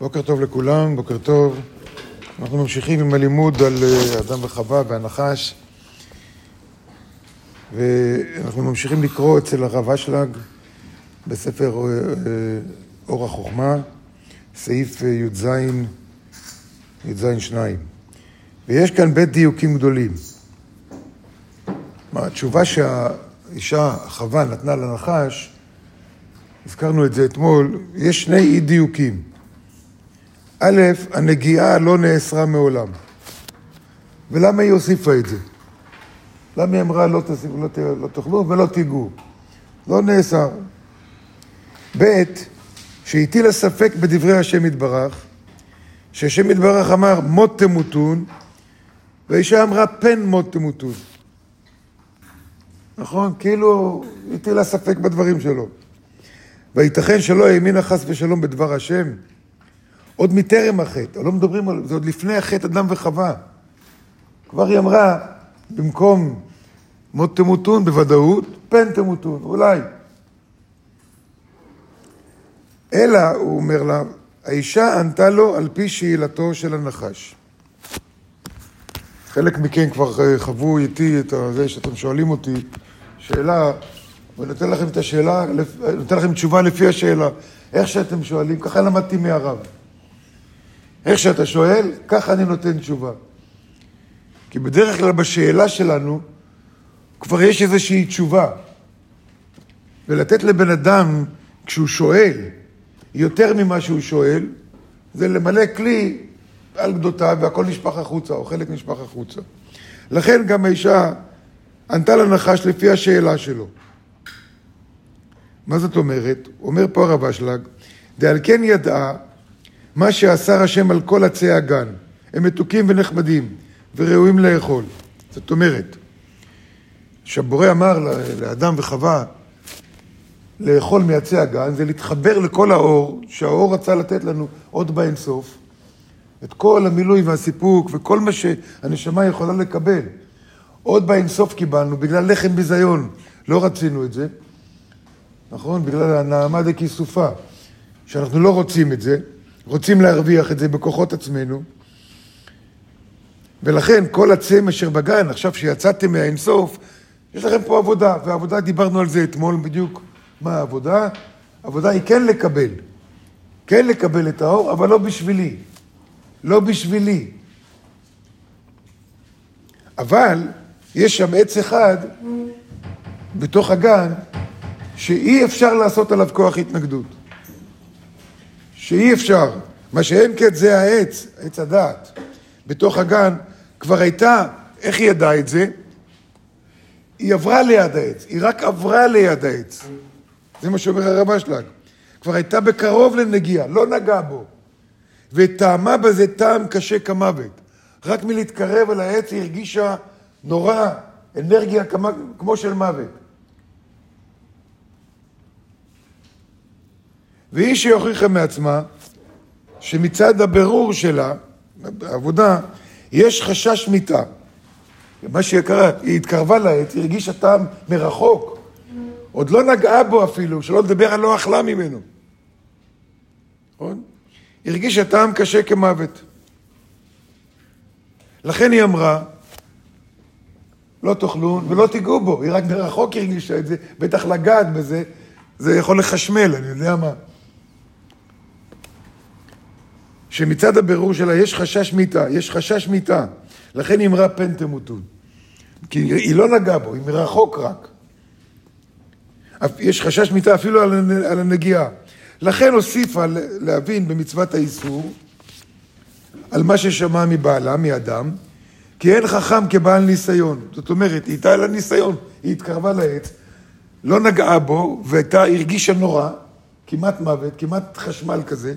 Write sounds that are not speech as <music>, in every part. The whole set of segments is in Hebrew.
בוקר טוב לכולם, בוקר טוב. אנחנו ממשיכים עם הלימוד על אה, אדם וחווה והנחש, ואנחנו ממשיכים לקרוא אצל הרב אשלג בספר אה, אה, אור החוכמה, סעיף י"ז, י"ז שניים. ויש כאן בית דיוקים גדולים. התשובה שהאישה, חווה, נתנה לנחש, הזכרנו את זה אתמול, יש שני אי דיוקים. א', הנגיעה לא נאסרה מעולם. ולמה היא הוסיפה את זה? למה היא אמרה לא, תסיפו, לא, לא תאכלו ולא תיגעו? לא נאסר. ב', שהטילה ספק בדברי השם יתברך, שהשם יתברך אמר מות תמותון, והאישה אמרה פן מות תמותון. נכון? כאילו הטילה ספק בדברים שלו. וייתכן שלא האמינה חס ושלום בדבר השם, עוד מטרם החטא, לא מדברים על זה, עוד לפני החטא אדם וחווה. כבר היא אמרה, במקום מות תמותון בוודאות, פן תמותון, אולי. אלא, הוא אומר לה, האישה ענתה לו על פי שאלתו של הנחש. חלק מכם כבר אה, חוו איתי את זה שאתם שואלים אותי שאלה, ואני נותן לכם את השאלה, נותן לכם תשובה לפי השאלה. איך שאתם שואלים, ככה למדתי מהרב. איך שאתה שואל, ככה אני נותן תשובה. כי בדרך כלל בשאלה שלנו כבר יש איזושהי תשובה. ולתת לבן אדם, כשהוא שואל, יותר ממה שהוא שואל, זה למלא כלי על גדותיו והכל נשפך החוצה, או חלק נשפך החוצה. לכן גם האישה ענתה לנחש לפי השאלה שלו. מה זאת אומרת? אומר פה הרב אשלג, דעל כן ידעה מה שאסר השם על כל עצי הגן. הם מתוקים ונחמדים וראויים לאכול. זאת אומרת, שהבורא אמר לאדם וחווה לאכול מעצי הגן, זה להתחבר לכל האור, שהאור רצה לתת לנו עוד באינסוף, את כל המילוי והסיפוק וכל מה שהנשמה יכולה לקבל. עוד באינסוף קיבלנו, בגלל לחם ביזיון, לא רצינו את זה, נכון? בגלל הנעמה דכיסופה, שאנחנו לא רוצים את זה. רוצים להרוויח את זה בכוחות עצמנו. ולכן כל הצם אשר בגן, עכשיו שיצאתם מהאינסוף, יש לכם פה עבודה, והעבודה, דיברנו על זה אתמול בדיוק. מה העבודה? העבודה היא כן לקבל. כן לקבל את האור, אבל לא בשבילי. לא בשבילי. אבל יש שם עץ אחד בתוך הגן שאי אפשר לעשות עליו כוח התנגדות. שאי אפשר. מה שאין כן זה העץ, עץ הדעת. בתוך הגן כבר הייתה, איך היא ידעה את זה? היא עברה ליד העץ, היא רק עברה ליד העץ. זה מה שאומר הרב אשלג. כבר הייתה בקרוב לנגיעה, לא נגעה בו. וטעמה בזה טעם קשה כמוות. רק מלהתקרב אל העץ היא הרגישה נורא, אנרגיה כמו, של מוות. והיא שהוכיחה מעצמה שמצד הבירור שלה, העבודה, יש חשש מיתה. מה שקרה, היא התקרבה לעץ, היא הרגישה טעם מרחוק, עוד לא נגעה בו אפילו, שלא לדבר על לא אכלה ממנו. נכון? היא הרגישה טעם קשה כמוות. לכן היא אמרה, לא תאכלו ולא תיגעו בו, היא רק מרחוק הרגישה את זה, בטח לגעת בזה, זה יכול לחשמל, אני יודע מה. שמצד הבירור שלה יש חשש מיתה, יש חשש מיתה. לכן אמרה פן תמותון. כי היא לא נגעה בו, היא מרחוק רק. יש חשש מיתה אפילו על הנגיעה. לכן הוסיפה להבין במצוות האיסור על מה ששמע מבעלה, מאדם, כי אין חכם כבעל ניסיון. זאת אומרת, היא הייתה לה ניסיון, היא התקרבה לעץ, לא נגעה בו, והייתה, הרגישה נורא, כמעט מוות, כמעט חשמל כזה.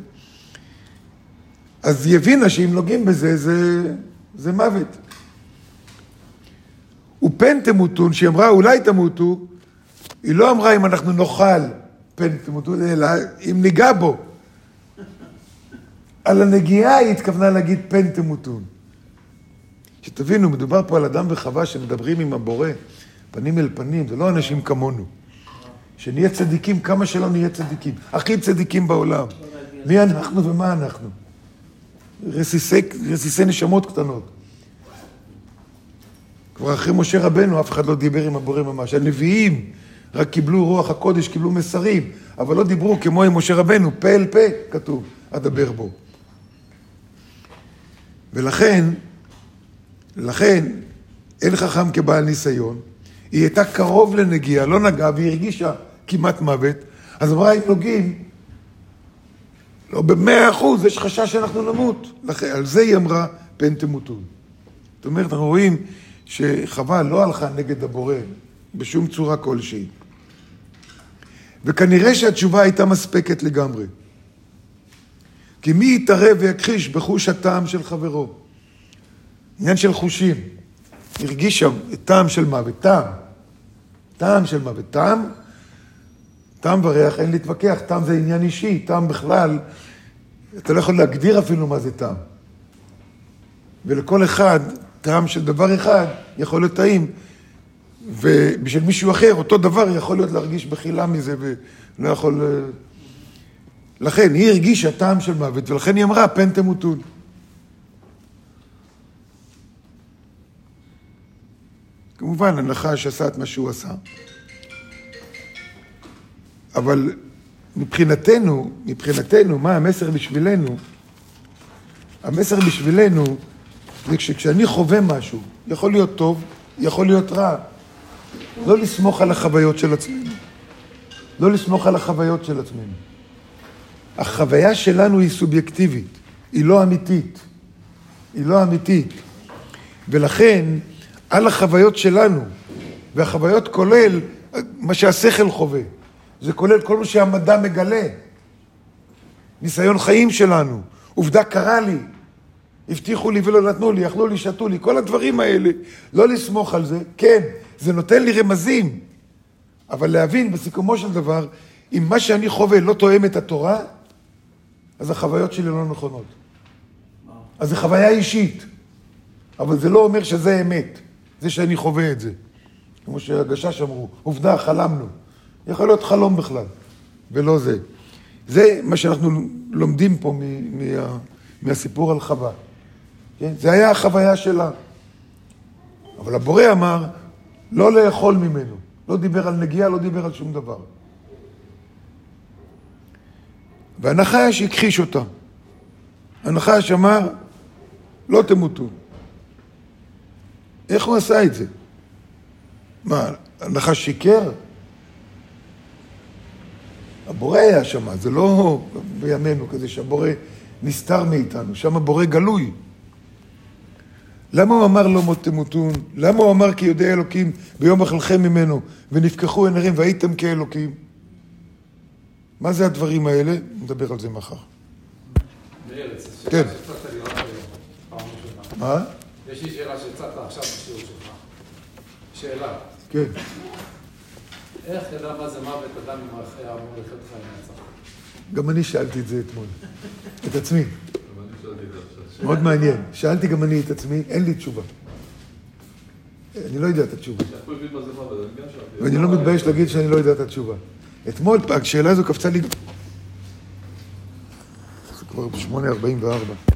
אז היא הבינה שאם נוגעים בזה, זה, זה מוות. ופן תמותון, שהיא אמרה אולי תמותו, היא לא אמרה אם אנחנו נאכל פן תמותו, אלא אם ניגע בו. על הנגיעה היא התכוונה להגיד פן תמותון. שתבינו, מדובר פה על אדם וחווה שמדברים עם הבורא, פנים אל פנים, זה לא אנשים כמונו. שנהיה צדיקים כמה שלא נהיה צדיקים, הכי צדיקים בעולם. מי אנחנו ומה אנחנו? רסיסי, רסיסי נשמות קטנות. כבר אחרי משה רבנו אף אחד לא דיבר עם הבורא ממש. הנביאים רק קיבלו רוח הקודש, קיבלו מסרים, אבל לא דיברו כמו עם משה רבנו, פה אל פה, כתוב, אדבר בו. ולכן, לכן, אין חכם כבעל ניסיון. היא הייתה קרוב לנגיעה, לא נגעה, והיא הרגישה כמעט מוות. אז אמרה, אם נוגעים, לא במאה אחוז, יש חשש שאנחנו נמות. לכן, על זה היא אמרה, פן תמותו. זאת אומרת, אנחנו רואים שחווה לא הלכה נגד הבורא בשום צורה כלשהי. וכנראה שהתשובה הייתה מספקת לגמרי. כי מי יתערב ויכחיש בחוש הטעם של חברו? עניין של חושים. הרגיש שם טעם של מוות, טעם. טעם של מוות. טעם, טעם וריח, אין להתווכח, טעם זה עניין אישי, טעם בכלל, אתה לא יכול להגדיר אפילו מה זה טעם. ולכל אחד, טעם של דבר אחד יכול להיות טעים, ובשביל מישהו אחר, אותו דבר יכול להיות להרגיש בחילה מזה ולא יכול... אה, לכן, היא הרגישה טעם של מוות, ולכן היא אמרה, פן תמותון. כמובן, הנחש עשה את מה שהוא עשה. אבל מבחינתנו, מבחינתנו, מה המסר בשבילנו? המסר בשבילנו זה שכשאני חווה משהו, יכול להיות טוב, יכול להיות רע, לא לסמוך על החוויות של עצמנו. לא לסמוך על החוויות של עצמנו. החוויה שלנו היא סובייקטיבית, היא לא אמיתית. היא לא אמיתית. ולכן, על החוויות שלנו, והחוויות כולל מה שהשכל חווה. זה כולל כל מה שהמדע מגלה. ניסיון חיים שלנו, עובדה קרה לי, הבטיחו לי ולא נתנו לי, אכלו לי, שתו לי, כל הדברים האלה, לא לסמוך על זה, כן, זה נותן לי רמזים, אבל להבין בסיכומו של דבר, אם מה שאני חווה לא תואם את התורה, אז החוויות שלי לא נכונות. אז זו חוויה אישית, אבל זה לא אומר שזה אמת, זה שאני חווה את זה. כמו שהגשש אמרו, עובדה, חלמנו. יכול להיות חלום בכלל, ולא זה. זה מה שאנחנו לומדים פה מה, מהסיפור על חווה. כן? זה היה החוויה שלה. אבל הבורא אמר, לא לאכול ממנו. לא דיבר על נגיעה, לא דיבר על שום דבר. והנחש הכחיש אותה. הנחש אמר, לא תמותו. איך הוא עשה את זה? מה, הנחש שיקר? הבורא היה שם, זה לא בימינו כזה שהבורא נסתר מאיתנו, שם הבורא גלוי. למה הוא אמר לא מות תמותון? למה הוא אמר כי יודע אלוקים ביום אכלכם ממנו ונפקחו עינרים והייתם כאלוקים? מה זה הדברים האלה? נדבר על זה מחר. כן. מה? יש לי שאלה שהצעת עכשיו בשיעור שלך. שאלה. כן. איך ידע מה זה מוות אדם אם היה אמור לחיות חיים נצח? גם אני שאלתי את זה אתמול, <laughs> את עצמי. מאוד מעניין. שאלתי גם אני את עצמי, אין לי תשובה. אני לא יודע את התשובה. ואני לא מתבייש להגיד שאני לא יודע את התשובה. אתמול השאלה הזו קפצה לי... זה כבר ב-8.44.